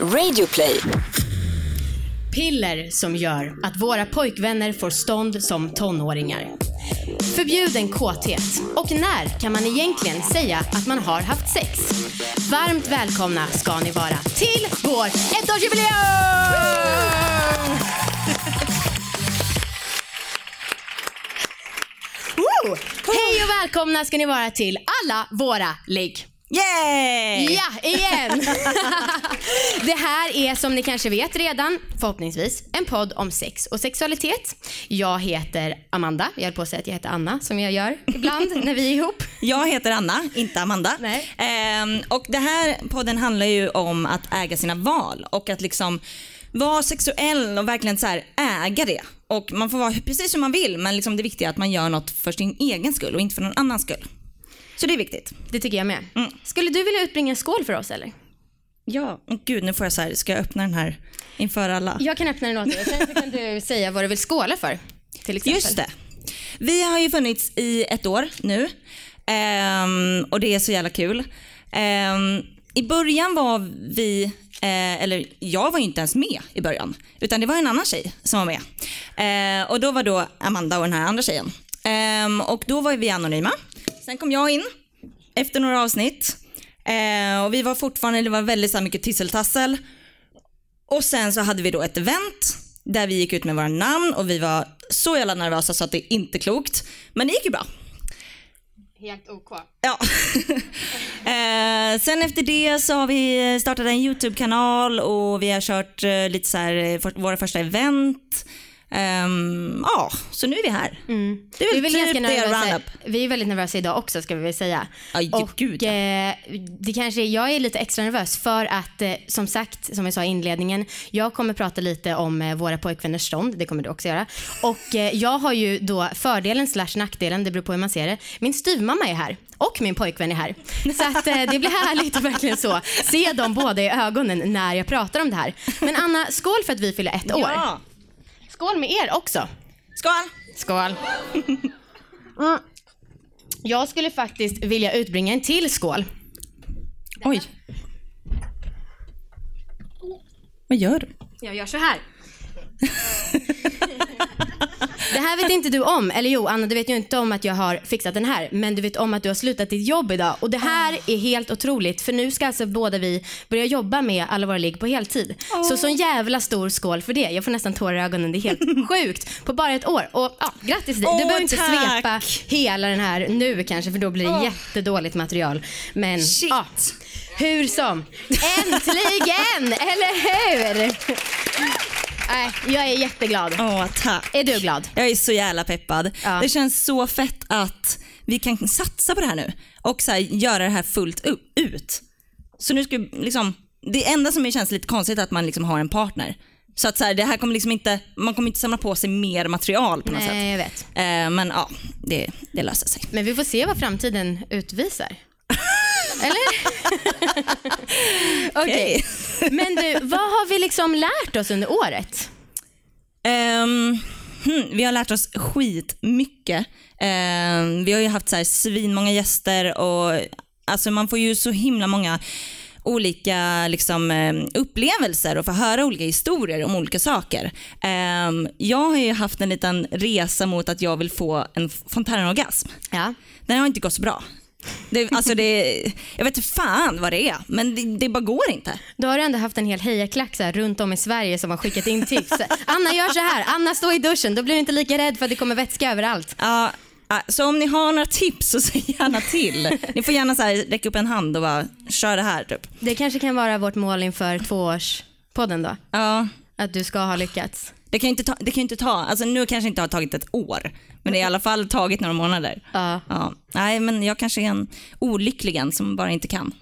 Radioplay. Piller som gör att våra pojkvänner får stånd som tonåringar. Förbjuden kåthet. Och när kan man egentligen säga att man har haft sex? Varmt välkomna ska ni vara till vår ettårsjubileum! Hej och välkomna ska ni vara till alla våra ligg. Yay! Ja, igen! det här är som ni kanske vet redan, förhoppningsvis, en podd om sex och sexualitet. Jag heter Amanda, jag höll på att säga att jag heter Anna som jag gör ibland när vi är ihop. Jag heter Anna, inte Amanda. Nej. Ehm, och det här podden handlar ju om att äga sina val och att liksom vara sexuell och verkligen så äga det. Och man får vara precis som man vill men liksom det viktiga är att man gör något för sin egen skull och inte för någon annans skull. Så det är viktigt. Det tycker jag med. Mm. Skulle du vilja utbringa en skål för oss eller? Ja. Och gud nu får jag så här, ska jag öppna den här inför alla? Jag kan öppna den åt dig och sen så kan du säga vad du vill skåla för. Till exempel. Just det. Vi har ju funnits i ett år nu Ehm, och det är så jävla kul. Ehm, I början var vi, eh, eller jag var ju inte ens med i början utan det var en annan tjej som var med. Eh, och då var då Amanda och den här andra tjejen. Ehm, och då var vi anonyma. Sen kom jag in efter några avsnitt Eh, och vi var fortfarande, det var väldigt så mycket tisseltassel. Och sen så hade vi då ett event där vi gick ut med våra namn och vi var så jävla nervösa så att det är inte klokt. Men det gick ju bra. Helt OK. Ja. eh, sen efter det så har vi startat en YouTube-kanal och vi har kört eh, lite så här, eh, för, våra första event. Ehm, ja, så nu är vi här. Det är Vi är, väl väl typ nervösa. roundup. vi är väldigt nervösa idag också ska vi väl säga. Ja, ju- och gud, ja. eh, det kanske, jag är lite extra nervös för att eh, som sagt, som jag sa i inledningen, jag kommer prata lite om eh, våra pojkvänners stånd, det kommer du också göra. Och eh, jag har ju då fördelen slash nackdelen, det beror på hur man ser det. Min styvmamma är här och min pojkvän är här. Så att eh, det blir härligt verkligen så se dem båda i ögonen när jag pratar om det här. Men Anna, skål för att vi fyller ett år. Ja. Skål med er också. Skål! Skål. Mm. Jag skulle faktiskt vilja utbringa en till skål. Oj. Vad gör du? Jag gör så här. Det här vet inte du om, eller jo Anna du vet ju inte om att jag har fixat den här men du vet om att du har slutat ditt jobb idag och det här är helt otroligt för nu ska alltså båda vi börja jobba med alla våra ligg på heltid. Så sån jävla stor skål för det. Jag får nästan tårar i ögonen, det är helt sjukt på bara ett år. Och ja, grattis dig. Du Åh, behöver inte tack. svepa hela den här nu kanske för då blir det jättedåligt material. Men Shit. ja, hur som. Äntligen, eller hur? Nej, jag är jätteglad. Åh, tack. Är du glad? Jag är så jävla peppad. Ja. Det känns så fett att vi kan satsa på det här nu och så här, göra det här fullt ut. Så nu ska liksom, det enda som känns lite konstigt är att man liksom har en partner. Så att så här, det här kommer liksom inte, man kommer inte samla på sig mer material på något sätt. Nej, jag vet. Eh, men ja, det, det löser sig. Men vi får se vad framtiden utvisar. Eller? Okej. Men du, vad har vi liksom lärt oss under året? Ehm, hmm, vi har lärt oss skitmycket. Um, vi har ju haft så här svinmånga gäster och alltså man får ju så himla många olika liksom, em, upplevelser och få höra olika historier om olika saker. Ehm, jag har ju haft en liten resa mot att jag vill få en fontänorgasm. Ja. Den har inte gått så bra. Det, alltså det, jag vet inte fan vad det är, men det, det bara går inte. Då har du ändå haft en hel hejaklack så här, runt om i Sverige som har skickat in tips. Anna gör så här, Anna står i duschen, då blir du inte lika rädd för att det kommer vätska överallt. Ja, så om ni har några tips så säg gärna till. Ni får gärna så här, räcka upp en hand och bara kör det här typ. Det kanske kan vara vårt mål inför tvåårspodden då. Ja, Att du ska ha lyckats. det kan ju inte ta, det kan inte ta, alltså nu kanske inte har tagit ett år, men det har i alla fall tagit några månader. Ja. Nej men jag kanske är en olycklig en som bara inte kan.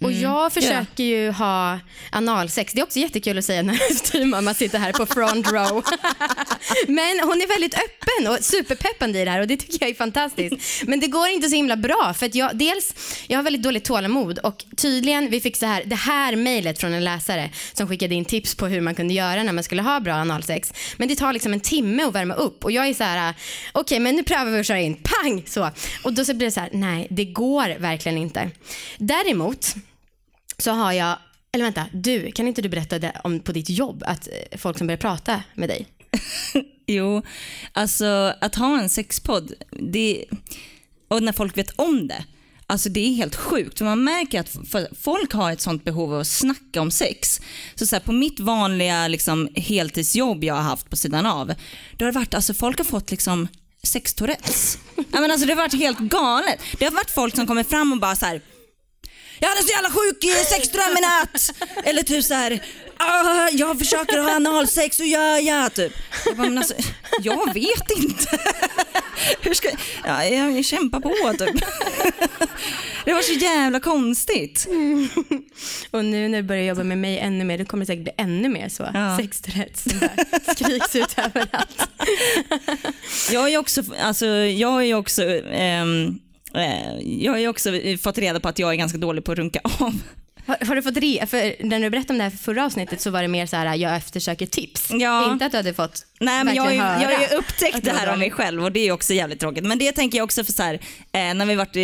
Och jag försöker ju ha analsex. Det är också jättekul att säga när styvmamma sitter här på front row. Men hon är väldigt öppen och superpeppande i det här och det tycker jag är fantastiskt. Men det går inte så himla bra för att jag, dels, jag har väldigt dåligt tålamod och tydligen, vi fick så här, det här mejlet från en läsare som skickade in tips på hur man kunde göra när man skulle ha bra analsex. Men det tar liksom en timme att värma upp och jag är så här, okej men nu prövar vi att köra in, pang så. Och då så blir det så här, nej det går verkligen inte. Däremot så har jag Eller vänta, du, kan inte du berätta det om på ditt jobb att eh, folk som börjar prata med dig? Jo, alltså att ha en sexpodd, det, och när folk vet om det, alltså det är helt sjukt. För man märker att folk har ett sånt behov av att snacka om sex. Så, så här, på mitt vanliga liksom, heltidsjobb jag har haft på sidan av, då har det varit, alltså folk har fått liksom sextourettes. alltså, det har varit helt galet. Det har varit folk som kommer fram och bara så här jag hade så jävla sjuk sexdröm i natt. Eller typ så här, ah, jag försöker ha analsex, hur gör jag? Typ. Jag, bara, men alltså, jag vet inte. Hur ska, ja, jag kämpar på typ. Det var så jävla konstigt. Mm. Och nu när du börjar jobba med mig ännu mer, då kommer det säkert bli ännu mer så. Ja. Sexrätt som skriks ut överallt. Jag är också, alltså, jag är också um, jag har ju också fått reda på att jag är ganska dålig på att runka av. Har, har, du fått re, för när du berättade om det här för förra avsnittet så var det mer så här jag eftersöker tips. Ja. Inte att du hade fått Nej men jag, jag, jag har ju upptäckt det här om mig själv och det är också jävligt tråkigt. Men det tänker jag också för så här, eh, när vi varit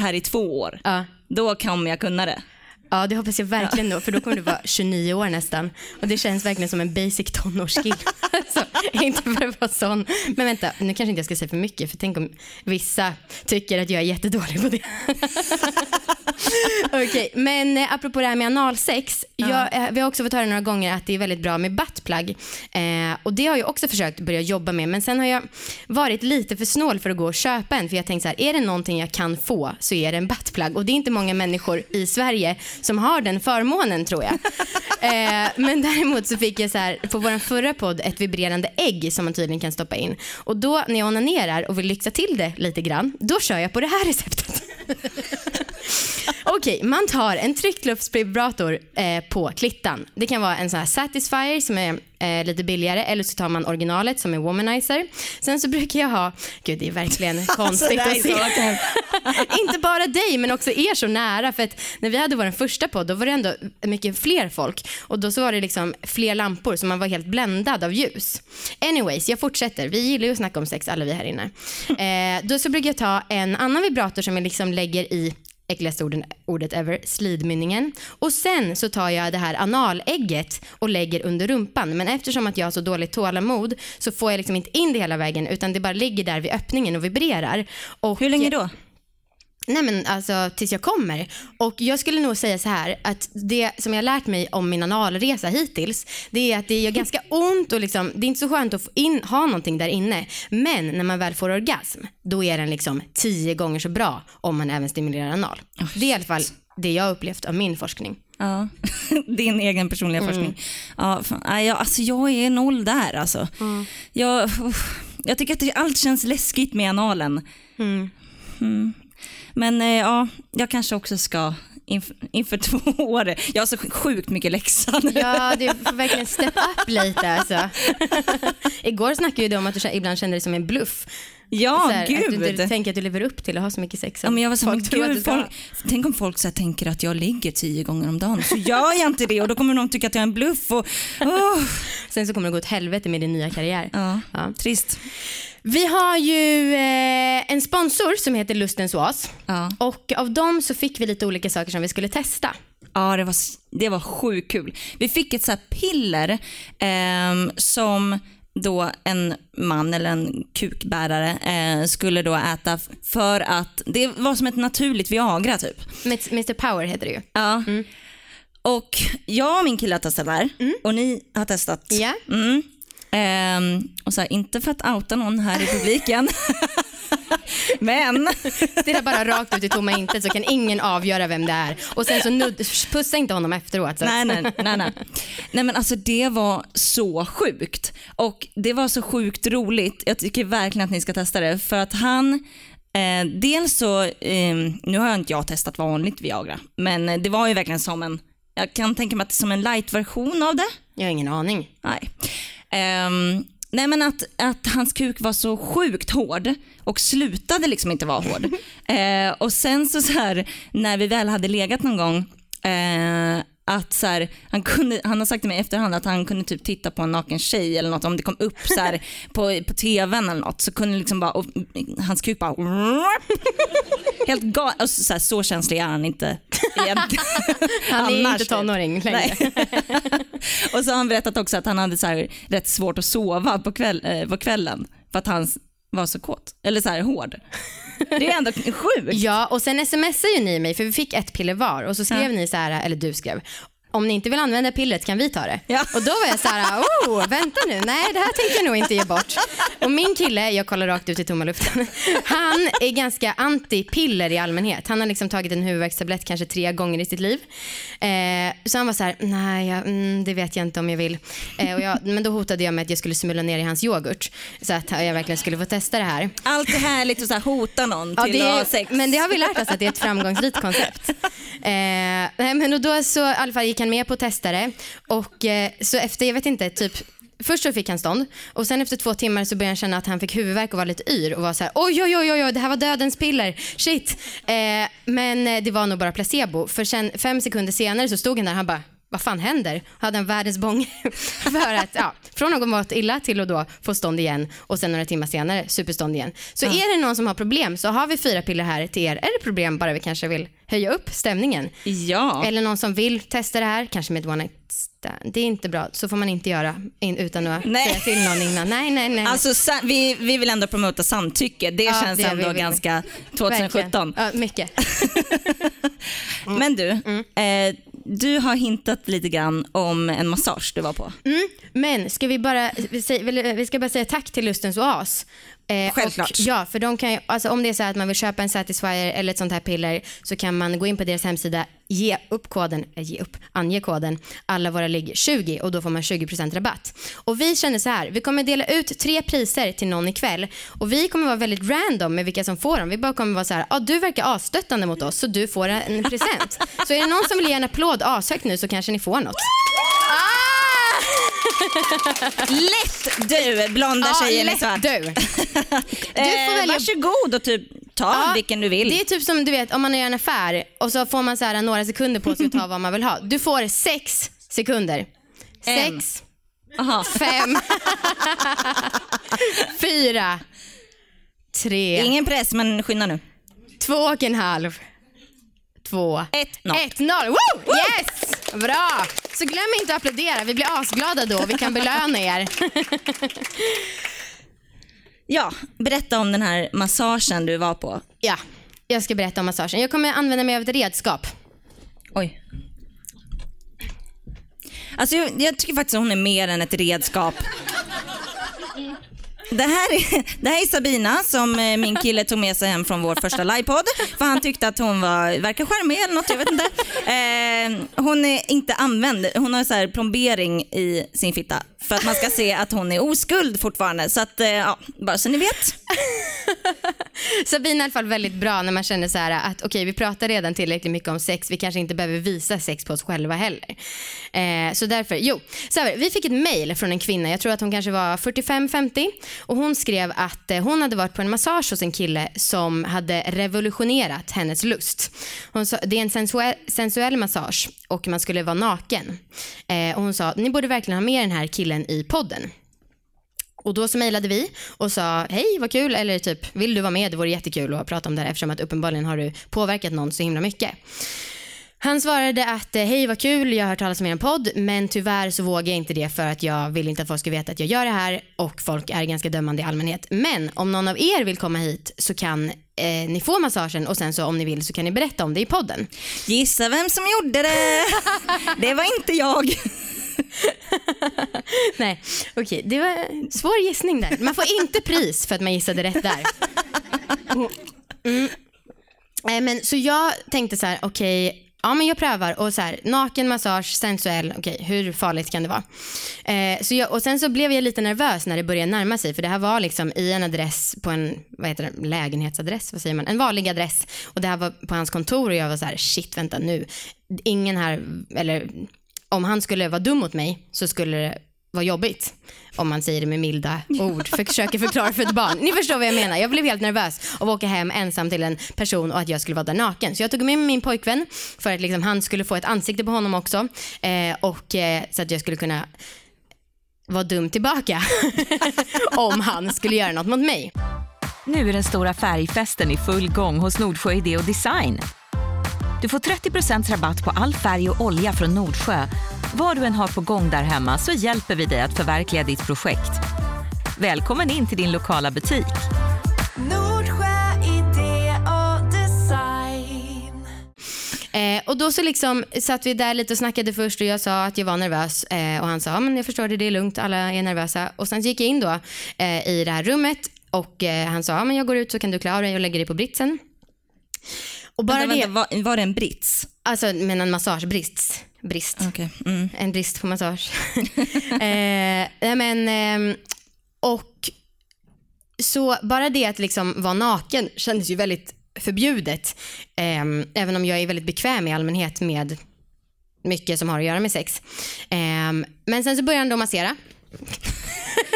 här i två år, ja. då kommer jag kunna det. Ja, det hoppas jag verkligen då, för då kommer du vara 29 år nästan. Och det känns verkligen som en basic tonårsskill. alltså, inte för att vara sån. Men vänta, nu kanske inte jag ska säga för mycket, för tänk om vissa tycker att jag är jättedålig på det. Okej, okay, men eh, apropå det här med analsex. Jag, eh, vi har också fått höra några gånger att det är väldigt bra med buttplug. Eh, och det har jag också försökt börja jobba med. Men sen har jag varit lite för snål för att gå och köpa en. För jag tänkte så här, är det någonting jag kan få så är det en buttplug. Och det är inte många människor i Sverige som har den förmånen tror jag. eh, men däremot så fick jag så här, på vår förra podd ett vibrerande ägg som man tydligen kan stoppa in. Och då när jag onanerar och vill lyxa till det lite grann, då kör jag på det här receptet. Okej, okay, man tar en tryckluftsvibrator eh, på klittan. Det kan vara en sån här Satisfyer som är eh, lite billigare eller så tar man originalet som är womanizer. Sen så brukar jag ha, gud det är verkligen alltså, konstigt att se. Inte bara dig men också er så nära för att när vi hade vår första podd då var det ändå mycket fler folk och då så var det liksom fler lampor så man var helt bländad av ljus. Anyways, jag fortsätter. Vi gillar ju att snacka om sex alla vi här inne. Eh, då så brukar jag ta en annan vibrator som jag liksom lägger i äckligaste orden, ordet ever, slidmynningen. Och sen så tar jag det här analägget och lägger under rumpan. Men eftersom att jag har så dåligt tålamod så får jag liksom inte in det hela vägen utan det bara ligger där vid öppningen och vibrerar. Och Hur länge då? Nej men alltså tills jag kommer. Och jag skulle nog säga så här att det som jag har lärt mig om min analresa hittills det är att det gör ganska ont och liksom, det är inte så skönt att in, ha någonting där inne. Men när man väl får orgasm då är den liksom tio gånger så bra om man även stimulerar anal. Oh, det är i alla fall det jag har upplevt av min forskning. Ja, din egen personliga mm. forskning. Ja, fan, jag, alltså jag är noll där alltså. Mm. Jag, jag tycker att allt känns läskigt med analen. Mm. Men eh, ja, jag kanske också ska inför, inför två år. Jag har så sjukt mycket läxa nu. Ja, du får verkligen step up lite alltså. Igår snackade du om att du ibland kände dig som en bluff. Ja, här, gud. Att du inte tänker att du lever upp till att ha så mycket sex. Ja, men jag var så, folk gud, folk, tänk om folk så tänker att jag ligger tio gånger om dagen. Så gör jag inte det och då kommer de tycka att jag är en bluff. Och, oh. Sen så kommer det gå åt helvete med din nya karriär. Ja, ja. trist. Vi har ju eh, en sponsor som heter Lustens Oas. Ja. Och av dem så fick vi lite olika saker som vi skulle testa. Ja, det var, det var sjukt kul. Vi fick ett så piller eh, som då en man eller en kukbärare eh, skulle då äta för att det var som ett naturligt Viagra typ. Mr Power heter det ju. Ja. Mm. Och jag och min kille har testat det här mm. och ni har testat. Ja. Mm. Um, och så här, inte för att outa någon här i publiken. Men. Det är bara rakt ut i tomma intet så kan ingen avgöra vem det är. Och sen så nudd, pussa inte honom efteråt. Så. Nej, nej, nej, nej. Nej men alltså det var så sjukt. Och det var så sjukt roligt. Jag tycker verkligen att ni ska testa det. För att han eh, dels så, eh, nu har inte jag testat vanligt Viagra. Men det var ju verkligen som en, jag kan tänka mig att det är som en light-version av det. Jag har ingen aning. Nej. Um, nej men att, att hans kuk var så sjukt hård och slutade liksom inte vara hård. uh, och sen så, så här, när vi väl hade legat någon gång uh, att så här, han, kunde, han har sagt till mig i efterhand att han kunde typ titta på en naken tjej eller något om det kom upp så här, på, på tvn eller något så kunde liksom bara, och, hans kuk bara Helt gal- och så, så, här, så känslig är han inte. Han är inte typ. tonåring längre. Och så har han berättat också att han hade så här, rätt svårt att sova på, kväll, eh, på kvällen för att han var så kåt, eller så här hård. Det är ändå sjukt. Ja, och sen smsade ju ni mig för vi fick ett piller var och så skrev Ja. ni så här, eller du skrev, om ni inte vill använda pillret kan vi ta det. Ja. Och då var jag så här, oh, vänta nu, nej det här tänker jag nog inte ge bort. Och min kille, jag kollar rakt ut i tomma luften, han är ganska anti-piller i allmänhet. Han har liksom tagit en huvudvärkstablett kanske tre gånger i sitt liv. Eh, så han var så här, nej jag, mm, det vet jag inte om jag vill. Eh, och jag, men då hotade jag med att jag skulle smula ner i hans yoghurt så att jag verkligen skulle få testa det här. Alltid härligt att så här hota någon Ja, till det att ha är, sex. men det har vi lärt oss att det är ett framgångsrikt koncept. Eh, men och då så i alla fall gick han med på att testa det och eh, så efter, jag vet inte, typ Först så fick han stånd. Och sen efter två timmar så började han känna att han fick huvudvärk och var lite yr och var så här oj oj oj oj det här var dödens piller, shit. Eh, men eh, det var nog bara placebo. För sen fem sekunder senare så stod han där och han bara vad fan händer? Hade en världens bång för att, ja, från att ha mått illa till att då få stånd igen och sen några timmar senare superstånd igen. Så är det någon som har problem så har vi fyra piller här till er. Är det problem bara vi kanske vill höja upp stämningen? Ja. Eller någon som vill testa det här, kanske med ett one night stand. Det är inte bra, så får man inte göra in, utan att Nej. säga till någon innan. Nej, nej, nej. Alltså, vi, vi vill ändå promota samtycke. Det Ja, känns det ändå vill vi. ganska 2017. Verkligen. Ja, mycket. Men du, Mm. eh, du har hintat lite grann om en massage du var på. Mm, men ska vi bara, vi, ska bara säga tack till Lustens Oas. Eh, Självklart. Och, ja, för de kan ju, alltså om det är så att man vill köpa en Satisfyer eller ett sånt här piller så kan man gå in på deras hemsida, ge upp koden, eh, ge upp, ange koden, alla våra ligg 20 och då får man 20% rabatt. Och vi känner så här, vi kommer dela ut tre priser till någon ikväll och vi kommer vara väldigt random med vilka som får dem. Vi bara kommer vara så här, ah, du verkar asstöttande mot oss så du får en present. så är det någon som vill ge en applåd ashögt nu så kanske ni får något. Lätt du, blonda tjejen i lätt svart. du. Du får Eh, välja. Varsågod och typ ta Ja, vilken du vill. Det är typ som du vet om man gör en affär och så får man så här några sekunder på sig att ta vad man vill ha. Du får sex sekunder. En. Sex, Aha. fem, fyra, tre, Ingen press men skynda nu. två och en halv, två, Ett, noll. ett, noll. Woo! Yes! Bra! Så glöm inte att applådera. Vi blir asglada då. Vi kan belöna er. Ja, berätta om den här massagen du var på. ja, jag ska berätta om massagen. Jag kommer använda mig av ett redskap. Oj. Alltså jag, jag tycker faktiskt att hon är mer än ett redskap. Det här, är, det här är Sabina som eh, min kille tog med sig hem från vår första livepodd. För han tyckte att hon var, verkar charmig eller något, jag vet inte. Eh, hon är inte använd, hon har så här plombering i sin fitta. För att man ska se att hon är oskuld fortfarande. Så att, eh, ja, bara så ni vet. Sabina är i alla fall väldigt bra när man känner så här att okej vi pratar redan tillräckligt mycket om sex, vi kanske inte behöver visa sex på oss själva heller. Eh, så därför, jo, så här, vi fick ett mail från en kvinna, jag tror att hon kanske var 45-50 och hon skrev att eh, hon hade varit på en massage hos en kille som hade revolutionerat hennes lust. Hon sa, det är en sensuell, sensuell massage och man skulle vara naken. Eh, och hon sa, ni borde verkligen ha med den här killen i podden. Och då så mejlade vi och sa hej vad kul eller typ vill du vara med det vore jättekul att prata om det här eftersom att uppenbarligen har du påverkat någon så himla mycket. Han svarade att hej vad kul jag har hört talas om er podd men tyvärr så vågar jag inte det för att jag vill inte att folk ska veta att jag gör det här och folk är ganska dömande i allmänhet. Men om någon av er vill komma hit så kan eh, ni få massagen och sen så om ni vill så kan ni berätta om det i podden. Gissa vem som gjorde det? Det var inte jag. Nej, okej det var en svår gissning där. Man får inte pris för att man gissade rätt där. Mm. Eh, men, så jag tänkte så här, okej, ja men jag prövar och så här, naken massage, sensuell, okej hur farligt kan det vara? Eh, så jag, och sen så blev jag lite nervös när det började närma sig för det här var liksom i en adress på en, vad heter det, lägenhetsadress, vad säger man, en vanlig adress och det här var på hans kontor och jag var så här, shit vänta nu, ingen här, eller om han skulle vara dum mot mig så skulle det vara jobbigt. Om man säger det med milda ord, försöker förklara för ett barn. Ni förstår vad jag menar. Jag blev helt nervös av att åka hem ensam till en person och att jag skulle vara där naken. Så jag tog med mig min pojkvän för att liksom han skulle få ett ansikte på honom också. Eh, och eh, så att jag skulle kunna vara dum tillbaka om han skulle göra något mot mig. Nu är den stora färgfesten i full gång hos Nordsjö Idé och Design. Du får 30% rabatt på all färg och olja från Nordsjö. Vad du än har på gång där hemma så hjälper vi dig att förverkliga ditt projekt. Välkommen in till din lokala butik. Nordsjö idé och design. Eh, och då så liksom satt vi där lite och snackade först och jag sa att jag var nervös eh, och han sa, men jag förstår det, det är lugnt, alla är nervösa. Och sen gick jag in då eh, i det här rummet och eh, han sa, men jag går ut så kan du av dig och lägga dig på britsen. Och bara vänta, det, vänta, var, var det en brits? alltså med en massagebrist. Brist. Okej. Mm. En brist på massage. eh, men, ehm, och så bara det att liksom vara naken kändes ju väldigt förbjudet. Ehm, även om jag är väldigt bekväm i allmänhet med mycket som har att göra med sex. Ehm, men sen så började han då massera.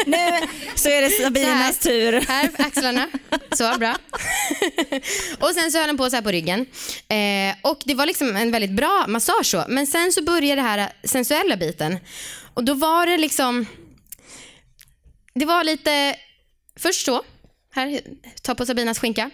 Nu så är det. Sabinas tur. Här, axlarna. Så, bra. och sen så höll han på så här på ryggen. Eh, och det var liksom en väldigt bra massage så. Men sen så började det här sensuella biten. Och då var det liksom... Det var lite... Först så. Här, ta på Sabinas skinka.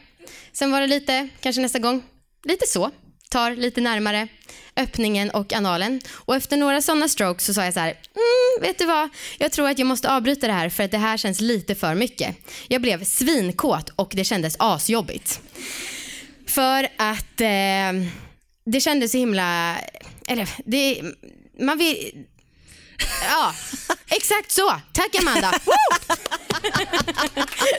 Sen var det lite, kanske nästa gång, lite så. Tar lite närmare öppningen och analen. Och efter några sådana strokes så sa jag så här, mm, vet du vad? Jag tror att jag måste avbryta det här för att det här känns lite för mycket. Jag blev svinkåt och det kändes asjobbigt. För att eh, det kändes så himla, eller det, man vill, ja, exakt så. Tack Amanda.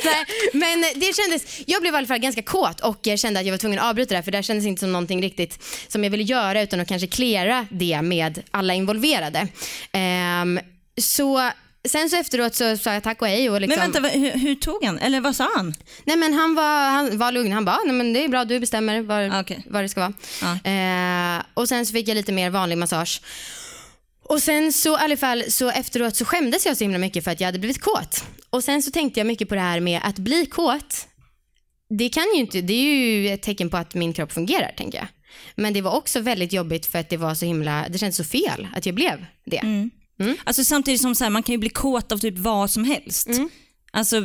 Nej, men det kändes, jag blev i alla fall ganska kåt och kände att jag var tvungen att avbryta det här för det kändes inte som någonting riktigt som jag ville göra utan att kanske klära det med alla involverade. Ehm, så sen så efteråt så sa jag tack och hej och liksom, Men vänta, hur, hur tog han? Eller vad sa han? nej men han var, han var lugn, han bara, nej men det är bra du bestämmer vad, Ah, vad det ska vara. Ja. Eh, och sen så fick jag lite mer vanlig massage. Och sen så i alla fall så efteråt så skämdes jag så himla mycket för att jag hade blivit kåt. Och sen så tänkte jag mycket på det här med att bli kåt. Det kan ju inte, det är ju ett tecken på att min kropp fungerar tänker jag. Men det var också väldigt jobbigt för att det var så himla, det kändes så fel att jag blev det. Mm. Alltså samtidigt som så här, man kan ju bli kåt av typ vad som helst. Mm. Alltså,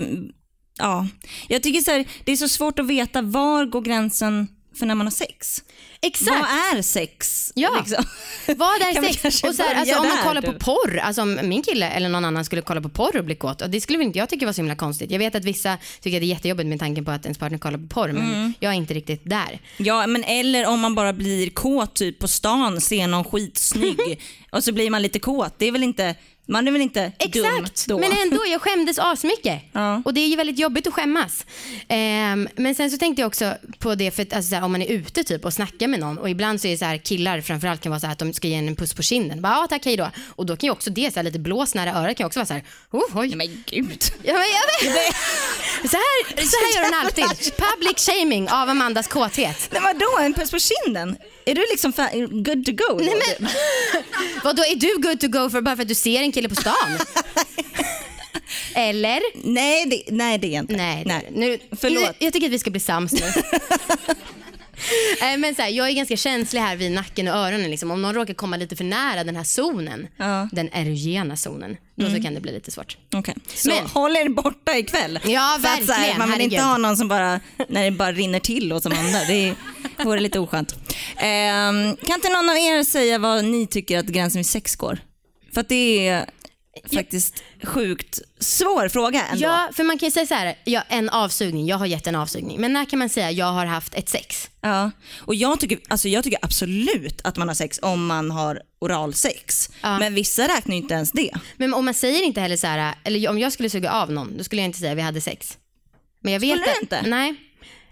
ja. Jag tycker så här, det är så svårt att veta var går gränsen för när man har sex. Exakt. Vad är sex? Ja. Liksom? Vad är Kan sex? Och så här, alltså, om man kollar på du? porr, alltså om min kille eller någon annan skulle kolla på porr och bli kåt, och det skulle inte jag tycka var så himla konstigt. Jag vet att vissa tycker att det är jättejobbigt med tanken på att ens partner kollar på porr, men Mm. jag är inte riktigt där. Ja, men eller om man bara blir kåt typ på stan, ser någon skitsnygg och så blir man lite kåt. Det är väl inte, man är väl inte dum Exakt, då? men ändå, jag skämdes asmycket. Ja. Och det är ju väldigt jobbigt att skämmas. Ehm, men sen så tänkte jag också på det, för att, alltså, så här, om man är ute typ och snackar med någon och ibland så är det så här, killar framförallt kan vara så här att de ska ge en en puss på kinden. Bara, ja tack, hej då. Och då kan ju också det, så här, lite blås nära örat kan också vara så här, oh, oj. Men gud. Ja, men. Så här, så här gör hon alltid. Public shaming av Amandas kåthet. Men vadå, en puss på kinden? Är du liksom good to go? Nej, men- Vad då är du good to go för bara för att du ser en kille på stan? Eller? nej, det, nej, det är inte. Nej, nej. Nu, Förlåt. Nu, jag tycker att vi ska bli sams nu. Eh, Men så här, jag är ganska känslig här vid nacken och öronen. Liksom. Om någon råkar komma lite för nära den här zonen, Ja. den erogena zonen, då så kan det bli lite svårt. Okej. Så Men- håll er borta ikväll. Ja, så här, verkligen, man vill inte herregud. ha någon som bara, när det bara rinner till och som andra. Det vore lite oskönt. Ehm, kan inte någon av er säga vad ni tycker att gränsen vid sex går? För att det är faktiskt sjukt svår fråga ändå. Ja, för man kan ju säga så här, ja, en avsugning, jag har gett en avsugning. Men när kan man säga jag har haft ett sex? Ja. Och jag tycker, alltså jag tycker absolut att man har sex om man har oralsex. Ja. Men vissa räknar ju inte ens det. Men om man säger inte heller så här, eller om jag skulle suga av någon, då skulle jag inte säga vi hade sex. Men jag vet Skulle du inte? Nej.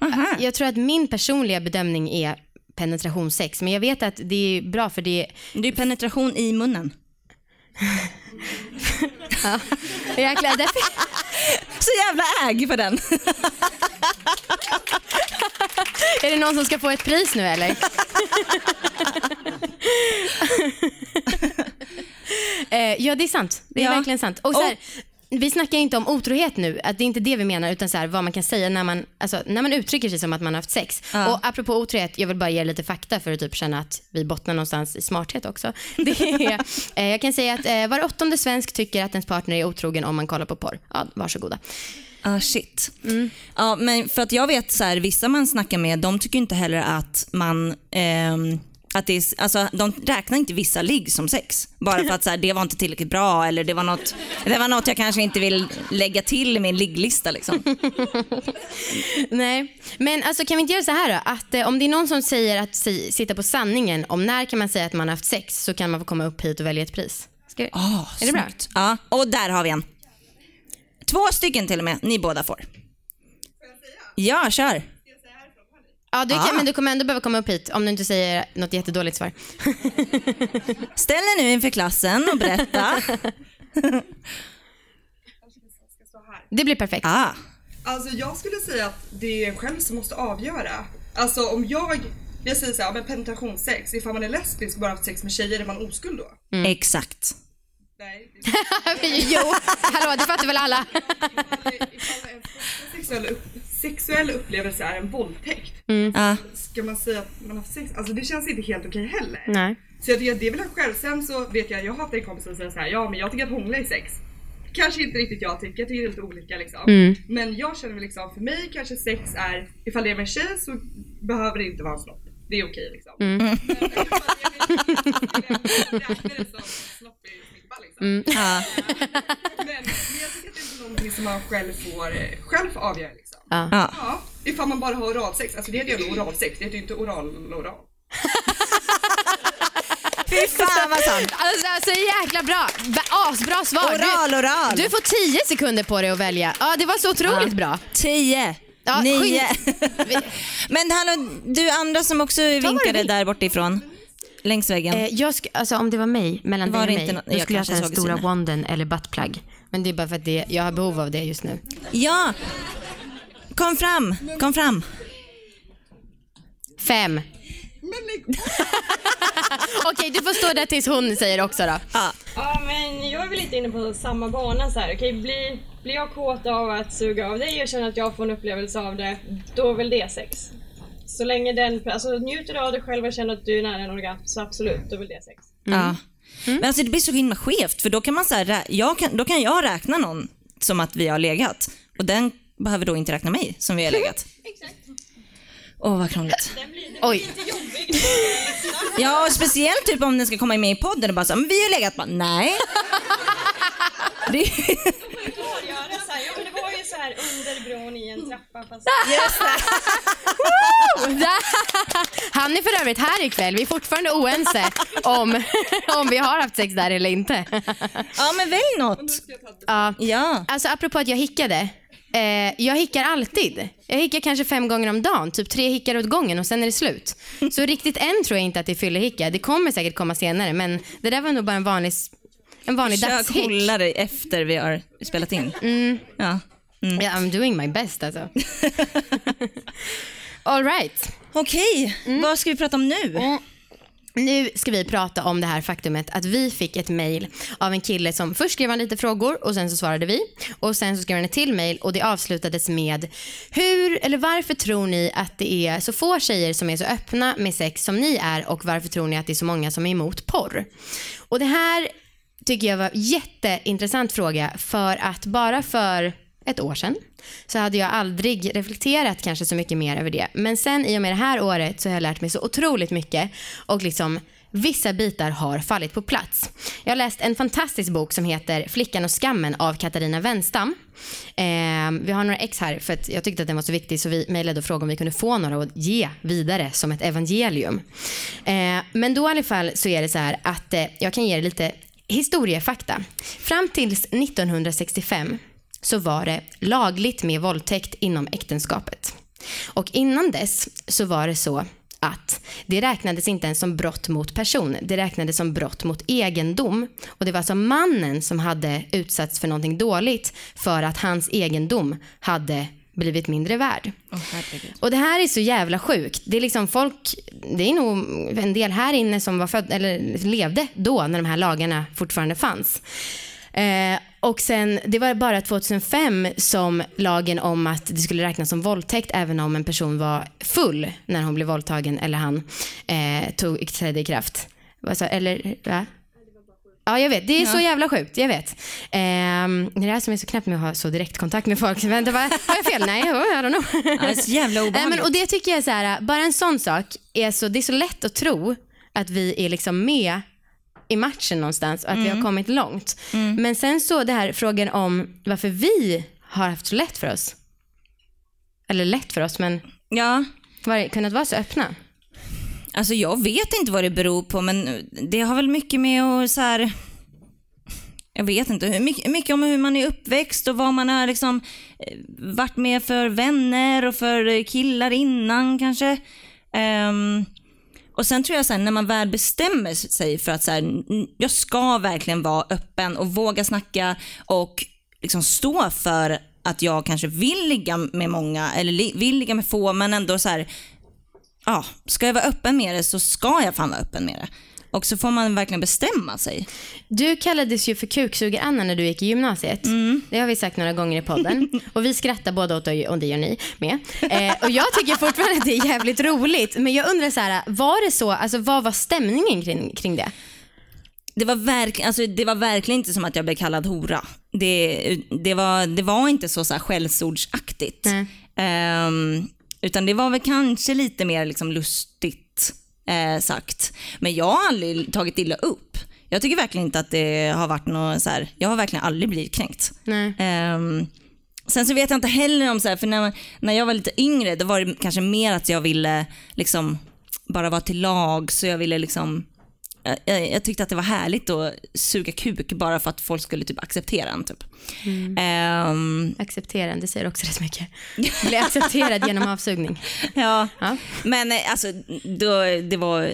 Aha. Jag tror att min personliga bedömning är penetrationssex. Men jag vet att det är bra för det Det är penetration i munnen. Jäklar, därför, Så jävla äg för den. är det någon som ska få ett pris nu eller? eh, ja det är sant. Det är Ja. verkligen sant. Och så här, vi snackar inte om otrohet nu, att det är inte det vi menar utan så här, vad man kan säga när man, alltså, när man uttrycker sig som att man har haft sex. Ja. Och apropå otrohet, jag vill bara ge lite fakta för att typ känna att vi bottnar någonstans i smarthet också. Det är, eh, jag kan säga att eh, var åttonde svensk tycker att ens partner är otrogen om man kollar på porr. Ja, varsågoda. Ah shit. Ja, men för att jag vet så här, vissa man snackar med, de tycker inte heller att man ehm, att det är, alltså, de räknar inte vissa ligg som sex. Bara för att så här, det var inte tillräckligt bra eller det var, något, det var något jag kanske inte vill lägga till i min ligglista. Liksom. Nej, men alltså kan vi inte göra så här då? Att eh, om det är någon som säger att si, sitta på sanningen om när kan man säga att man har haft sex så kan man få komma upp hit och välja ett pris. Ska vi? Oh, är det bra? Ja, och där har vi en. Två stycken till och med, ni båda får. Ja, kör. Ja, du kan, Ah. men du kommer ändå behöva komma upp hit om du inte säger något jättedåligt svar. Ställ er nu inför klassen och berätta. Det blir perfekt. ah. Alltså jag skulle säga att det är en själv som måste avgöra. Alltså om jag, jag säger såhär, men penetrationssex, ifall man är lesbisk och bara haft sex med tjejer, är man oskuld då? Exakt. Nej. jo, hallå det fattar väl alla. Ifall, ifall en första sexuell, upp, sexuell upplevelse är en våldtäkt, Ja. ska man säga att man har haft sex? Alltså det känns inte helt okej heller. Nej. Så jag tycker att det är väl en själv. Sen så vet jag, jag har haft en kompis som säger så här, ja men jag tycker att hångla är sex. Kanske inte riktigt jag tycker, jag tycker det är lite olika liksom. Men jag känner väl liksom, för mig kanske sex är, ifall det är med en tjej så behöver det inte vara en snopp. Det är okej liksom. Men ifall det är med- räknar det som snopp i snippa liksom. Ja. Men, men jag tycker att det är någonting som man själv får, eh, själv får avgöra liksom. Ja. Ja, ifall man bara har oralsex, alltså det heter ju oralsex, det heter ju inte oral-oral. Fy fan vad sant. Alltså, alltså jäkla bra. Asbra svar. Oral, du, oral. du får 10 sekunder på dig att välja. Ja, det var så otroligt bra. Tio. Ja, Nio. Men hallå, du andra som också vinkade där bortifrån. Längs väggen. Eh, jag sk- alltså, om det var mig, mellan Var dig och det mig, inte nå- då jag skulle jag kanske ta den stora wanden eller buttplug. Men det är bara för att det, jag har behov av det just nu. Ja. Kom fram, kom fram. Fem. Okej, du får stå där tills hon säger också då. Ja. Ja men jag är väl lite inne på samma bana så här. Okej, blir, blir jag kåt av att suga av dig och känner att jag får en upplevelse av det, då är väl det sex. Så länge den, alltså njuter du av det själv och känner att du är nära en orgasm, så absolut, då är väl det sex. Ja. Men alltså det blir så himla skevt för då kan man så här, rä- jag kan, då kan jag räkna någon som att vi har legat och den behöver då inte räkna mig som vi har legat. Åh vad krångligt. Oj. Ja och speciellt typ om den ska komma med i podden och bara så men vi har legat bara nej. Det, ja det var ju så här under bron i en trappa fast... Han är för övrigt här ikväll. Vi är fortfarande oense om, om vi har haft sex där eller inte. ja men välj något. Ja. Ja. Alltså apropå att jag hickade. Eh, jag hickar alltid. Jag hickar kanske fem gånger om dagen, typ tre hickar åt gången och sen är det slut. Så riktigt än tror jag inte att det är fyllehicka. Det kommer säkert komma senare men det där var nog bara en vanlig, en vanlig Försök dagshick. hålla dig efter vi har spelat in. Ja. Yeah, I'm doing my best alltså. All right. Okej, vad ska vi prata om nu? Nu ska vi prata om det här faktumet att vi fick ett mejl av en kille som först skrev han lite frågor och sen så svarade vi och sen så skrev han ett till mejl och det avslutades med hur eller varför tror ni att det är så få tjejer som är så öppna med sex som ni är och varför tror ni att det är så många som är emot porr? Och det här tycker jag var jätteintressant fråga för att bara för ett år sedan så hade jag aldrig reflekterat kanske så mycket mer över det. Men sen i och med det här året så har jag lärt mig så otroligt mycket och liksom vissa bitar har fallit på plats. Jag har läst en fantastisk bok som heter Flickan och skammen av Katarina Wenstam. Eh, vi har några ex här för att jag tyckte att den var så viktig så vi mejlade och frågade om vi kunde få några att ge vidare som ett evangelium. Eh, men då i alla fall så är det så här att eh, jag kan ge er lite historiefakta. Fram tills 1965 så var det lagligt med våldtäkt inom äktenskapet. Och innan dess så var det så att det räknades inte ens som brott mot person, det räknades som brott mot egendom. Och det var alltså mannen som hade utsatts för någonting dåligt för att hans egendom hade blivit mindre värd. Och det här är så jävla sjukt. Det är liksom folk, det är nog en del här inne som var född, eller levde då när de här lagarna fortfarande fanns. Eh, och sen, det var bara 2005 som lagen om att det skulle räknas som våldtäkt även om en person var full när hon blev våldtagen eller han eh, tog, trädde i kraft. Sa- Eller, va? Ja, jag vet. Det är så jävla sjukt. Jag vet. Ehm, det är det här som är så knäppt med att ha så direkt kontakt med folk. Vänta, vad, har jag fel? Nej, oh, I don't know. Ja, det är så jävla Nej, obehagligt. men, och det tycker jag är så här, bara en sån sak, är så, det är så lätt att tro att vi är liksom med i matchen någonstans och att vi har kommit långt. Men sen så det här frågan om varför vi har haft så lätt för oss. Eller lätt för oss, men Ja, var, kunnat vara så öppna. alltså jag vet inte vad det beror på men det har väl mycket med att så här. Jag vet inte, mycket, mycket om hur man är uppväxt och vad man har liksom eh, varit med för vänner och för killar innan kanske. Ehm, och sen tror jag så här, när man väl bestämmer sig för att så här, jag ska verkligen vara öppen och våga snacka och liksom stå för att jag kanske vill ligga med många eller vill ligga med få men ändå så här, ja, ska jag vara öppen med det så ska jag fan vara öppen med det. Och så får man verkligen bestämma sig. Du kallades ju för kuksugar-Anna när du gick i gymnasiet. Det har vi sagt några gånger i podden. Och vi skrattar båda åt det och det gör ni med. Eh, och jag tycker fortfarande att det är jävligt roligt. Men jag undrar så här, var det så, alltså vad var stämningen kring, kring det? Det var, verk, alltså, det var verkligen inte som att jag blev kallad hora. Det, det, var, det var inte så, så här skällsordsaktigt. Nej. Ehm, utan det var väl kanske lite mer liksom lustigt eh, sagt. Men jag har aldrig tagit illa upp. Jag tycker verkligen inte att det har varit något så här, jag har verkligen aldrig blivit kränkt. Nej. Ehm, sen så vet jag inte heller om så här, för när, när jag var lite yngre då var det kanske mer att jag ville liksom bara vara till lag så jag ville liksom jag- jag, jag tyckte att det var härligt att suga kuk bara för att folk skulle typ acceptera en. Typ. Ehm, Accepterande, det säger också rätt mycket. Bli accepterad genom avsugning. ja. Ja. Men eh, alltså, då, det var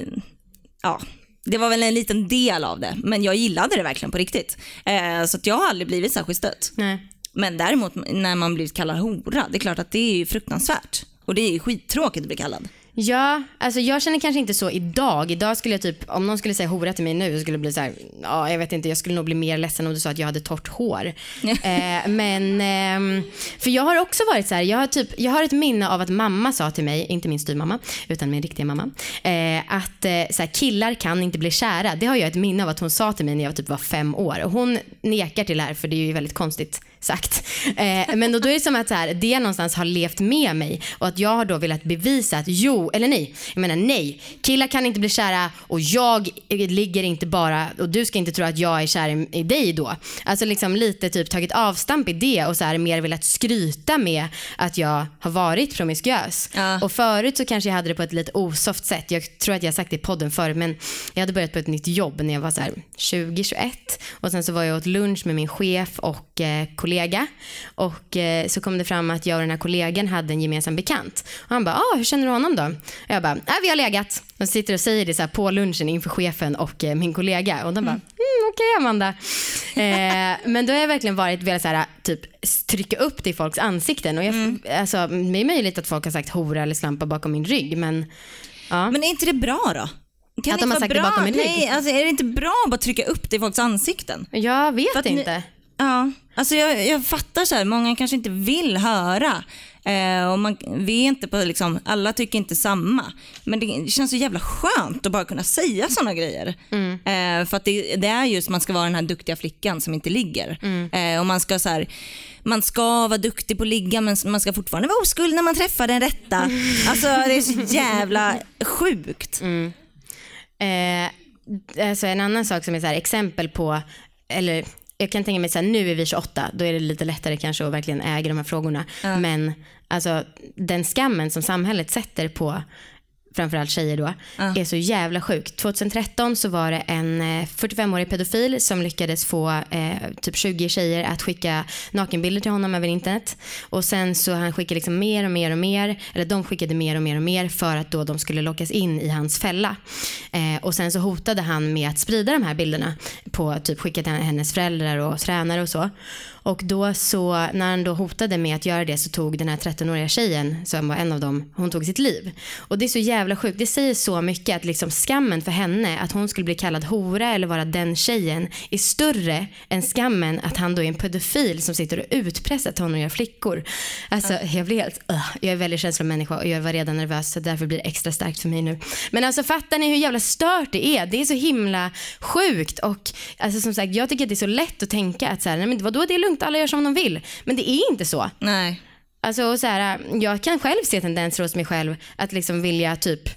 ja, det var väl en liten del av det. Men jag gillade det verkligen på riktigt. Eh, så jag har aldrig blivit särskilt stött. Nej. Men däremot när man blir kallad hora, det är klart att det är fruktansvärt. Och det är skittråkigt att bli kallad. Ja, alltså jag känner kanske inte så idag. Idag skulle jag typ, om någon skulle säga hora till mig nu så skulle det bli så här, ja jag vet inte, jag skulle nog bli mer ledsen om du sa att jag hade torrt hår. eh, men, ehm, för jag har också varit så här, jag har, typ, jag har ett minne av att mamma sa till mig, inte min styvmamma, utan min riktiga mamma, eh, att eh, så här, killar kan inte bli kära. Det har jag ett minne av att hon sa till mig när jag typ var fem år. Och hon nekar till det här för det är ju väldigt konstigt sagt. Eh, men då, då är det som att så här, det någonstans har levt med mig och att jag har då velat bevisa att jo, eller nej, jag menar nej, killar kan inte bli kära och jag ligger inte bara och du ska inte tro att jag är kär i, i dig då. Alltså liksom lite typ tagit avstamp i det och så här mer velat skryta med att jag har varit promiskuös. Ja. Och förut så kanske jag hade det på ett lite osoft sätt. Jag tror att jag sagt det i podden förut men jag hade börjat på ett nytt jobb när jag var så här 20-21 och sen så var jag åt lunch med min chef och eh, kollega och eh, så kom det fram att jag och den här kollegan hade en gemensam bekant. Och han bara, ah, hur känner du honom då? Och jag bara, ah, vi har legat. Och så sitter och säger det så på lunchen inför chefen och eh, min kollega och de bara, mm, okej Amanda. Eh, men då har jag verkligen varit velat så här, typ trycka upp det i folks ansikten och jag, alltså, det är möjligt att folk har sagt hora eller slampa bakom min rygg men ja. Men är inte det bra då? Kan Att det de inte har sagt det bra? bakom min rygg? Nej, alltså är det inte bra att bara trycka upp det i folks ansikten? Jag vet att ni- inte. Ja, alltså jag, jag fattar så här, många kanske inte vill höra. Eh, och man, vi är inte på liksom, alla tycker inte samma. Men det känns så jävla skönt att bara kunna säga sådana grejer. Eh, för att det, det är just man ska vara den här duktiga flickan som inte ligger. Eh, och man ska så här, man ska vara duktig på att ligga men man ska fortfarande vara oskuld när man träffar den rätta. Alltså det är så jävla sjukt. Eh, alltså en annan sak som är så här, exempel på, eller jag kan tänka mig så här, nu är vi 28, då är det lite lättare kanske att verkligen äga de här frågorna. Men alltså den skammen som samhället sätter på framförallt tjejer då, är så jävla sjuk. 2013 så var det en eh, 45-årig pedofil som lyckades få eh, typ 20 tjejer att skicka nakenbilder till honom över internet. Och sen så han skickade liksom mer och mer och mer, eller de skickade mer och mer och mer för att då de skulle lockas in i hans fälla. Eh, och sen så hotade han med att sprida de här bilderna på typ skicka till hennes föräldrar och tränare och så. Och då så, när han då hotade med att göra det så tog den här 13-åriga tjejen, som var en av dem, hon tog sitt liv. Och det är så jävla sjukt. Det säger så mycket att liksom skammen för henne att hon skulle bli kallad hora eller vara den tjejen är större än skammen att han då är en pedofil som sitter och utpressar tonåriga flickor. Alltså jag blir helt, uh, jag är väldigt känslomänniska och jag var redan nervös så därför blir det extra starkt för mig nu. Men alltså fattar ni hur jävla stört det är? Det är så himla sjukt och alltså som sagt jag tycker att det är så lätt att tänka att så här, nej men vadå det är lugnt, alla gör som de vill. Men det är inte så. Nej. Alltså så här, jag kan själv se tendenser hos mig själv att liksom vilja typ,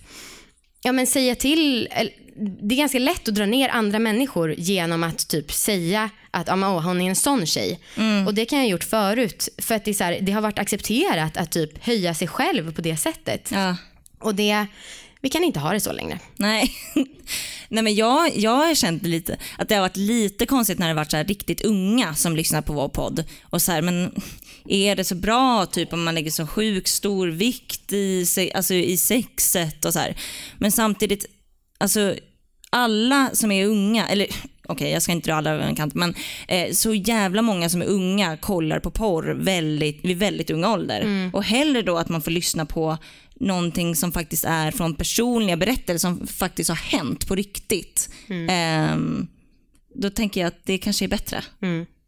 ja men säga till, det är ganska lätt att dra ner andra människor genom att typ säga att åh, hon är en sån tjej. Och det kan jag ha gjort förut för att det, är så här, det har varit accepterat att typ höja sig själv på det sättet. Ja. Och det, vi kan inte ha det så längre. Nej. Nej men jag, jag har känt lite att det har varit lite konstigt när det varit så riktigt unga som lyssnar på vår podd. Och så här, men är det så bra typ om man lägger så sjukt stor vikt i, alltså, i sexet och så här. Men samtidigt, alltså alla som är unga, eller okej jag ska inte dra alla över en kant, men eh, så jävla många som är unga kollar på porr väldigt, vid väldigt ung ålder. Och hellre då att man får lyssna på någonting som faktiskt är från personliga berättelser som faktiskt har hänt på riktigt. Ehm, då tänker jag att det kanske är bättre.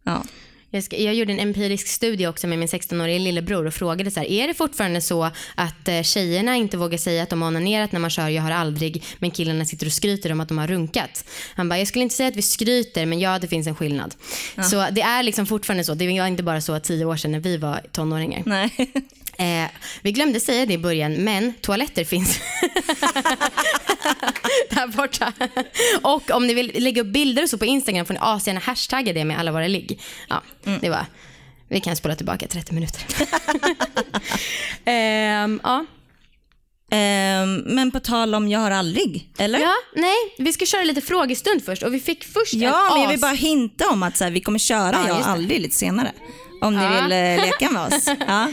Ja. Jag, ska, jag gjorde en empirisk studie också med min 16-årige lillebror och frågade så här, är det fortfarande så att eh, tjejerna inte vågar säga att de har onanerat när man kör jag har aldrig, men killarna sitter och skryter om att de har runkat. Han bara, jag skulle inte säga att vi skryter, men ja det finns en skillnad. Så det är liksom fortfarande så, det var inte bara så tio år sedan när vi var tonåringar. Nej. Eh, vi glömde säga det i början, men toaletter finns där borta. Och om ni vill lägga upp bilder och så på Instagram får ni asgärna hashtagga det med alla våra ligg. Ja, det var. Vi kan spola tillbaka 30 minuter. Ehm, ja. Ehm, men på tal om jag har aldrig, eller? ja, nej, vi ska köra lite frågestund först och vi fick först Ja, en men jag vill bara hinta om att så här, vi kommer köra Ja, jag har aldrig lite senare. Om ni vill eh, leka med oss.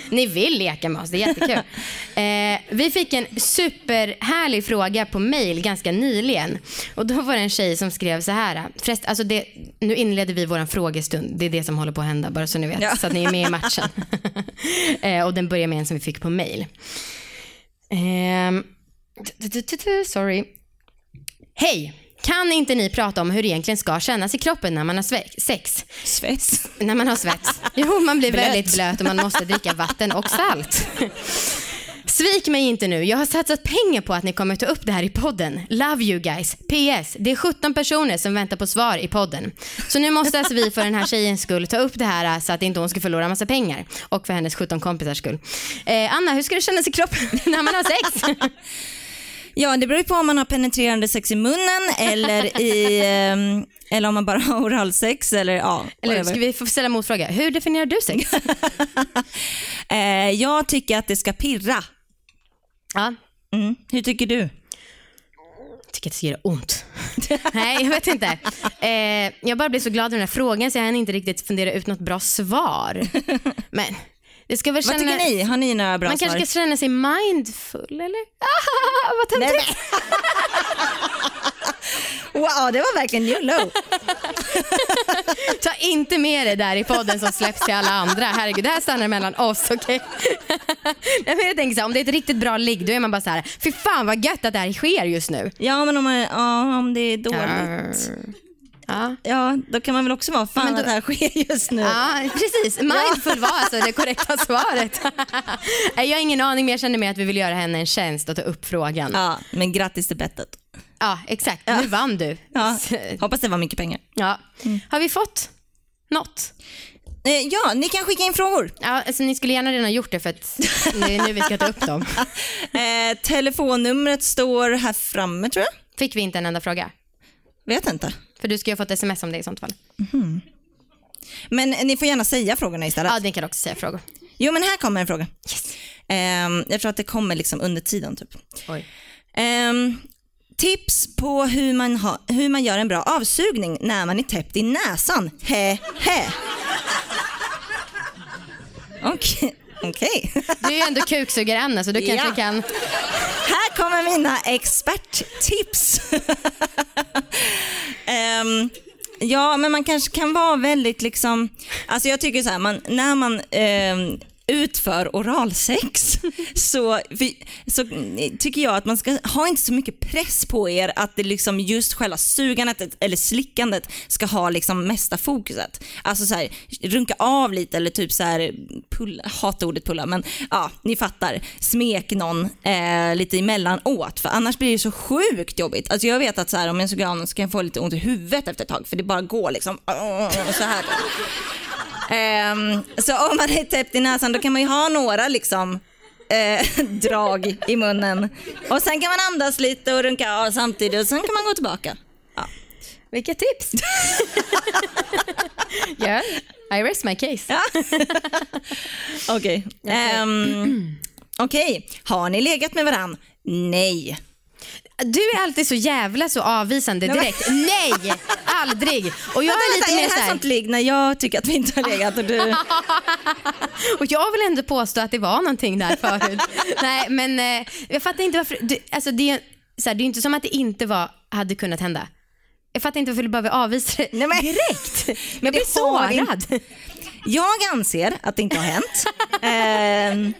Ni vill leka med oss, det är jättekul. eh, vi fick en superhärlig fråga på mail ganska nyligen. Och då var det en tjej som skrev så här. Förrest, alltså det, nu inleder vi vår frågestund. Det är det som håller på att hända, bara så ni vet. Ja. Så att ni är med i matchen. eh, och den börjar med en som vi fick på mail. T- sorry. Hej! Kan inte ni prata om hur det egentligen ska kännas i kroppen när man har sve- sex? Svets. När man har svett. Jo, man blir Blöt. väldigt blöt och man måste dricka vatten och salt. Svik mig inte nu. Jag har satsat pengar på att ni kommer ta upp det här i podden. Love you guys. PS. Det är 17 personer som väntar på svar i podden. Så nu måste alltså vi för den här tjejens skull ta upp det här så att inte hon ska förlora massa pengar. Och för hennes 17 kompisars skull. Eh, Anna, hur ska det kännas i kroppen när man har sex? Ja, det beror ju på om man har penetrerande sex i munnen eller, i, ehm, eller om man bara har oralsex. Eller, ja, Eller ska vi få ställa motfråga? Hur definierar du sex? eh, jag tycker att det ska pirra. Ja, Mm. Hur tycker du? tycker att det gör ont. Nej, jag vet inte. Eh, jag bara blev så glad över den här frågan så jag hann inte riktigt fundera ut något bra svar. Men det ska väl Vad känna... tycker ni? Har ni några bra Man svar? kanske ska känna sig mindful eller? Ah, vad töntigt. Wow, det var verkligen new low. Ta inte med det där i podden som släpps till alla andra. Herregud, det här stannar mellan oss? Nej, men jag tänker så här, om det är ett riktigt bra ligg då är man bara så här, fy fan vad gött att det här sker just nu. Ja, men om, man, ja, om det är dåligt. Ja. Ja, då kan man väl också vara fan Men då- att det här sker just nu. Ja, precis. Mindful var alltså det korrekta svaret. Jag har ingen aning men jag kände mig att vi vill göra henne en tjänst och ta upp frågan. Ja, Ja, men grattis till bettet. exakt. Nu vann du. Ja, hoppas det var mycket pengar. Ja. Har vi fått något? Eh, ja, ni kan skicka in frågor. Ja, alltså, ni skulle gärna redan ha gjort det för att det är nu vi ska ta upp dem. Eh, telefonnumret står här framme tror jag. Fick vi inte en enda fråga? Vet inte. För du ska ju ha fått sms om det i sånt fall. Men ni får gärna säga frågorna istället. Ja, ni kan också säga frågor. Jo, men här kommer en fråga. Yes. Ehm, jag tror att det kommer liksom under tiden typ. Ehm, tips på hur man, ha, hur man gör en bra avsugning när man är täppt i näsan. He, he. Okej. Okej. Du är ju ändå kuksugare-Anna så du kanske Ja. kan... Här kommer mina experttips. Ehm, ja, men man kanske kan vara väldigt liksom, alltså jag tycker så här, man, när man ehm, utför oralsex så, vi, så tycker jag att man ska ha inte så mycket press på er att det liksom just själva sugandet eller slickandet ska ha liksom mesta fokuset. Alltså så här, runka av lite eller typ så här pulla, hatar ordet pulla men ja, ni fattar. Smek någon eh, lite emellanåt för annars blir det så sjukt jobbigt. Alltså jag vet att så här, om jag suger av någon så kan jag få lite ont i huvudet efter ett tag för det bara går liksom så här. Ehm, så om man är täppt i näsan då kan man ju ha några liksom eh, drag i munnen. Och sen kan man andas lite och runka av samtidigt och sen kan man gå tillbaka. Ja. Vilka tips! ja, I rest my case. Okej. Ehm, Okej, har ni legat med varann? Nej. Du är alltid så jävla så avvisande direkt. Nej, aldrig. Och jag är lite är mer det här sånt ligg när jag tycker att vi inte har legat och du... och jag vill ändå påstå att det var någonting där förut. Nej, men eh, jag fattar inte varför. Du, alltså det, är, så här, det är inte som att det inte var, hade kunnat hända. Jag fattar inte varför du behöver avvisa det Nej, men- direkt. Men Jag blir sårad. Jag anser att det inte har hänt. Ehm,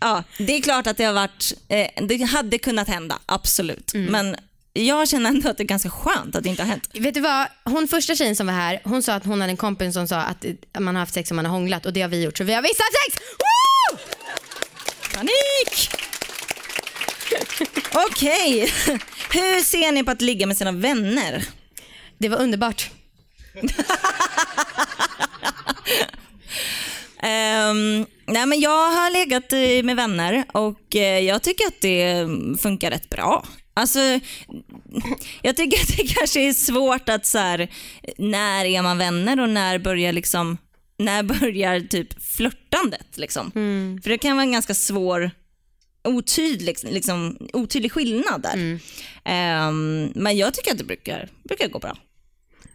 ja, det är klart att det har varit, eh, det hade kunnat hända, absolut. Mm. Men jag känner ändå att det är ganska skönt att det inte har hänt. Vet du vad? Hon första tjejen som var här, hon sa att hon hade en kompis som sa att man har haft sex och man har hånglat och det har vi gjort så vi har visst haft sex! Woo! Panik! Okej, hur ser ni på att ligga med sina vänner? Det var underbart. Ehm, nej men jag har legat med vänner och eh, jag tycker att det funkar rätt bra. Alltså, jag tycker att det kanske är svårt att så här, när är man vänner och när börjar liksom, när börjar typ flörtandet liksom? För det kan vara en ganska svår otydlig, liksom, otydlig skillnad där. Ehm, men jag tycker att det brukar, brukar gå bra.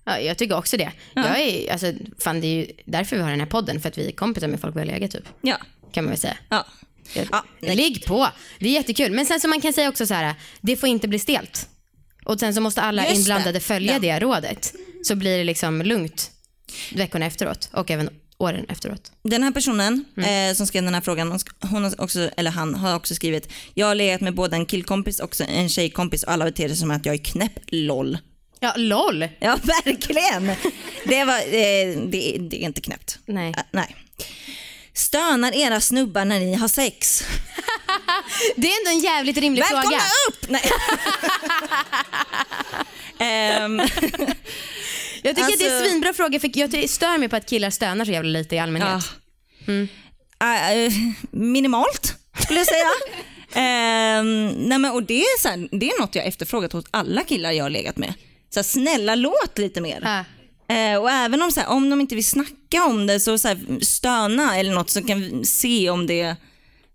Ja, jag tycker också det. Jag är, alltså, fan, det är ju därför vi har den här podden, för att vi är kompisar med folk vi har legat typ. Ja. Kan man väl säga. Ja. Ja. Ligg på, det är jättekul. Men sen så man kan säga också så här, det får inte bli stelt. Och sen så måste alla Just det. inblandade följa Den. det rådet. Så blir det liksom lugnt veckorna efteråt och även åren efteråt. Den här personen eh, som skrev den här frågan, hon har också, eller han har också skrivit, jag har legat med både en killkompis och en tjejkompis och alla beter sig som att jag är knäpp, LOL. Ja, LOL. Ja, verkligen. Det, var, eh, det, det är inte knäppt. Nej. Äh, nej. Stönar era snubbar när ni har sex? Det är ändå en jävligt rimlig Välkomna fråga. upp! Nej. Ehm, Jag tycker att det är Alltså- svinbra fråga för jag stör mig på att killar stönar så jävla lite i allmänhet. ja. Äh, minimalt skulle jag säga. Ehm, nej men, och det, är så här, det är något jag efterfrågat hos alla killar jag har legat med. Så här, snälla låt lite mer. Ja. Eh, och även om, så här, om de inte vill snacka om det så, så här, stöna eller något så kan vi se om det,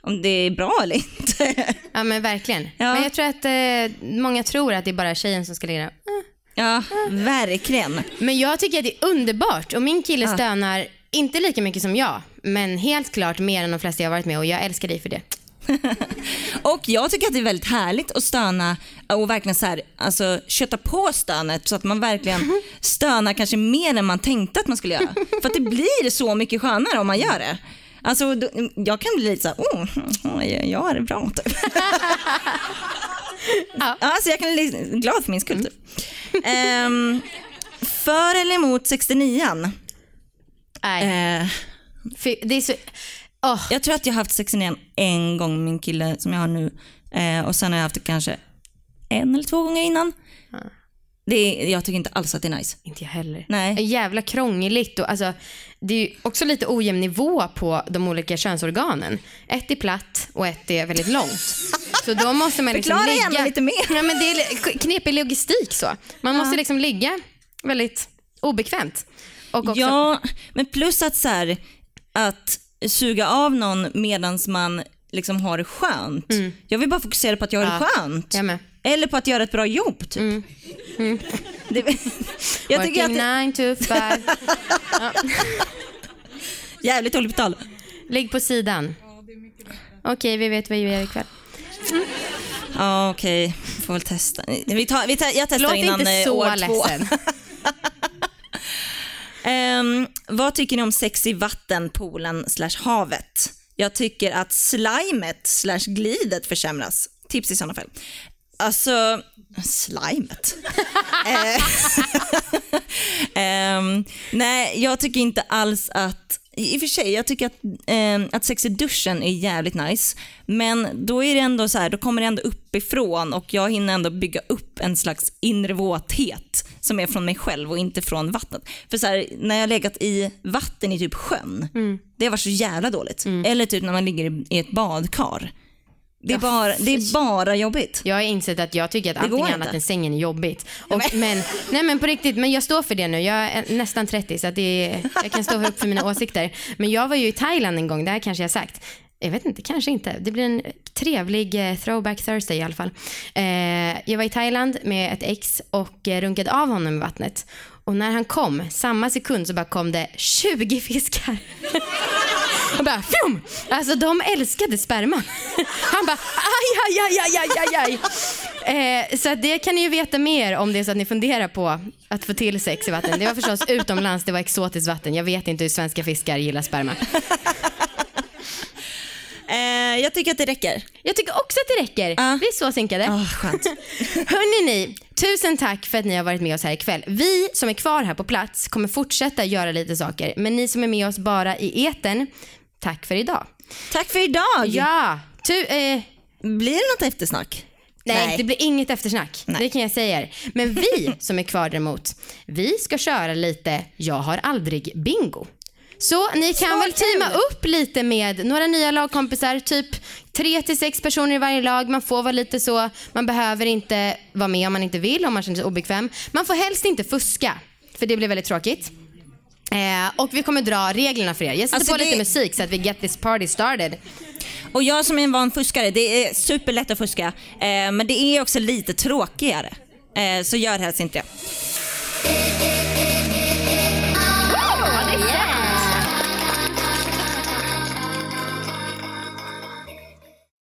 om det är bra eller inte. Ja men verkligen. Ja. Men jag tror att eh, många tror att det är bara tjejen som ska ligga där. Eh. ja, verkligen. Men jag tycker att det är underbart och min kille stönar inte lika mycket som jag, men helt klart mer än de flesta jag varit med och jag älskar dig för det. Och jag tycker att det är väldigt härligt att stöna och verkligen så här, alltså, kötta på stönet så att man verkligen stönar kanske mer än man tänkte att man skulle göra. För att det blir så mycket skönare om man gör det. Alltså, då, jag kan bli lite så här, oh, oh, jag har det bra typ. Ja. ja, så jag kan bli glad för min skull typ. Ehm, för eller emot 69an? Nej, för det är så... Åh, jag tror att jag har haft 69an en gång med min kille som jag har nu. Eh, och sen har jag haft det kanske en eller två gånger innan. Det är, jag tycker inte alls att det är nice. inte jag heller. Nej. Jävla krångligt och alltså, det är också lite ojämn nivå på de olika könsorganen. Ett är platt och ett är väldigt långt. Så då måste man liksom Förklara ligga... gärna lite mer. Ja, men det är knepig logistik så. Man måste liksom ligga väldigt obekvämt. Och också, Ja, men plus att så här, att suga av någon medan man liksom har det skönt. Jag vill bara fokusera på att jag har det Mm. Ja, skönt. jag med. Eller på att göra ett bra jobb typ. Det, jag tycker Working att det, nine to five. jävligt dåligt betalt. Ligg på sidan. Okej, vi vet vad vi gör ikväll. Ja okej, får väl testa. Vi tar, vi tar, jag testar Låt innan inte eh, så år två. ledsen. Ehm, vad tycker ni om sex i vatten, poolen slash havet? Jag tycker att slimet slash glidet försämras. Tips i sådana fall. Alltså, slimet. Ehm, nej, jag tycker inte alls att i och för sig, jag tycker att, ehm, att sex i duschen är jävligt nice. Men då är det ändå så här, då kommer det ändå uppifrån och jag hinner ändå bygga upp en slags inre våthet som är från mig själv och inte från vattnet. För så här, när jag har legat i vatten i typ sjön, det har varit så jävla dåligt. Eller typ när man ligger i- i ett badkar. Det är, bara, det är bara jobbigt. Jag har insett att jag tycker att allting inte. annat än sängen är jobbigt. Och, men, nej men på riktigt, men jag står för det nu. Jag är nästan 30 så att det är, jag kan stå upp för mina åsikter. Men jag var ju i Thailand en gång, det här kanske jag har sagt. Jag vet inte, kanske inte. Det blir en trevlig eh, throwback Thursday i alla fall. Eh, jag var i Thailand med ett ex och eh, runkade av honom i vattnet. Och när han kom, samma sekund så bara kom det 20 fiskar. Och bara fjum! Alltså de älskade sperman. Han bara aj, aj, aj, aj, aj, aj. Eh, så det kan ni ju veta mer om det är så att ni funderar på att få till sex i vatten. Det var förstås utomlands, det var exotiskt vatten. Jag vet inte hur svenska fiskar gillar sperma. Eh, jag tycker att det räcker. Jag tycker också att det räcker. Ja. Vi är så synkade. Ah, skönt. Ni, tusen tack för att ni har varit med oss här ikväll. Vi som är kvar här på plats kommer fortsätta göra lite saker. Men ni som är med oss bara i eten, tack för idag. Tack för idag. Ja, tu, eh, Blir det något eftersnack? Nej, det blir inget eftersnack. Det kan jag säga er. Men vi som är kvar däremot, vi ska köra lite Jag har aldrig bingo. Så ni kan väl teama upp lite med några nya lagkompisar, typ tre till sex personer i varje lag. Man får vara lite så, man behöver inte vara med om man inte vill, om man känner sig obekväm. Man får helst inte fuska, för det blir väldigt tråkigt. Eh, och vi kommer dra reglerna för er. Jag sätter Alltså, på det- lite musik så att vi get this party started. Och jag som är en van fuskare, det är superlätt att fuska. Eh, men det är också lite tråkigare. Eh, så gör helst inte det.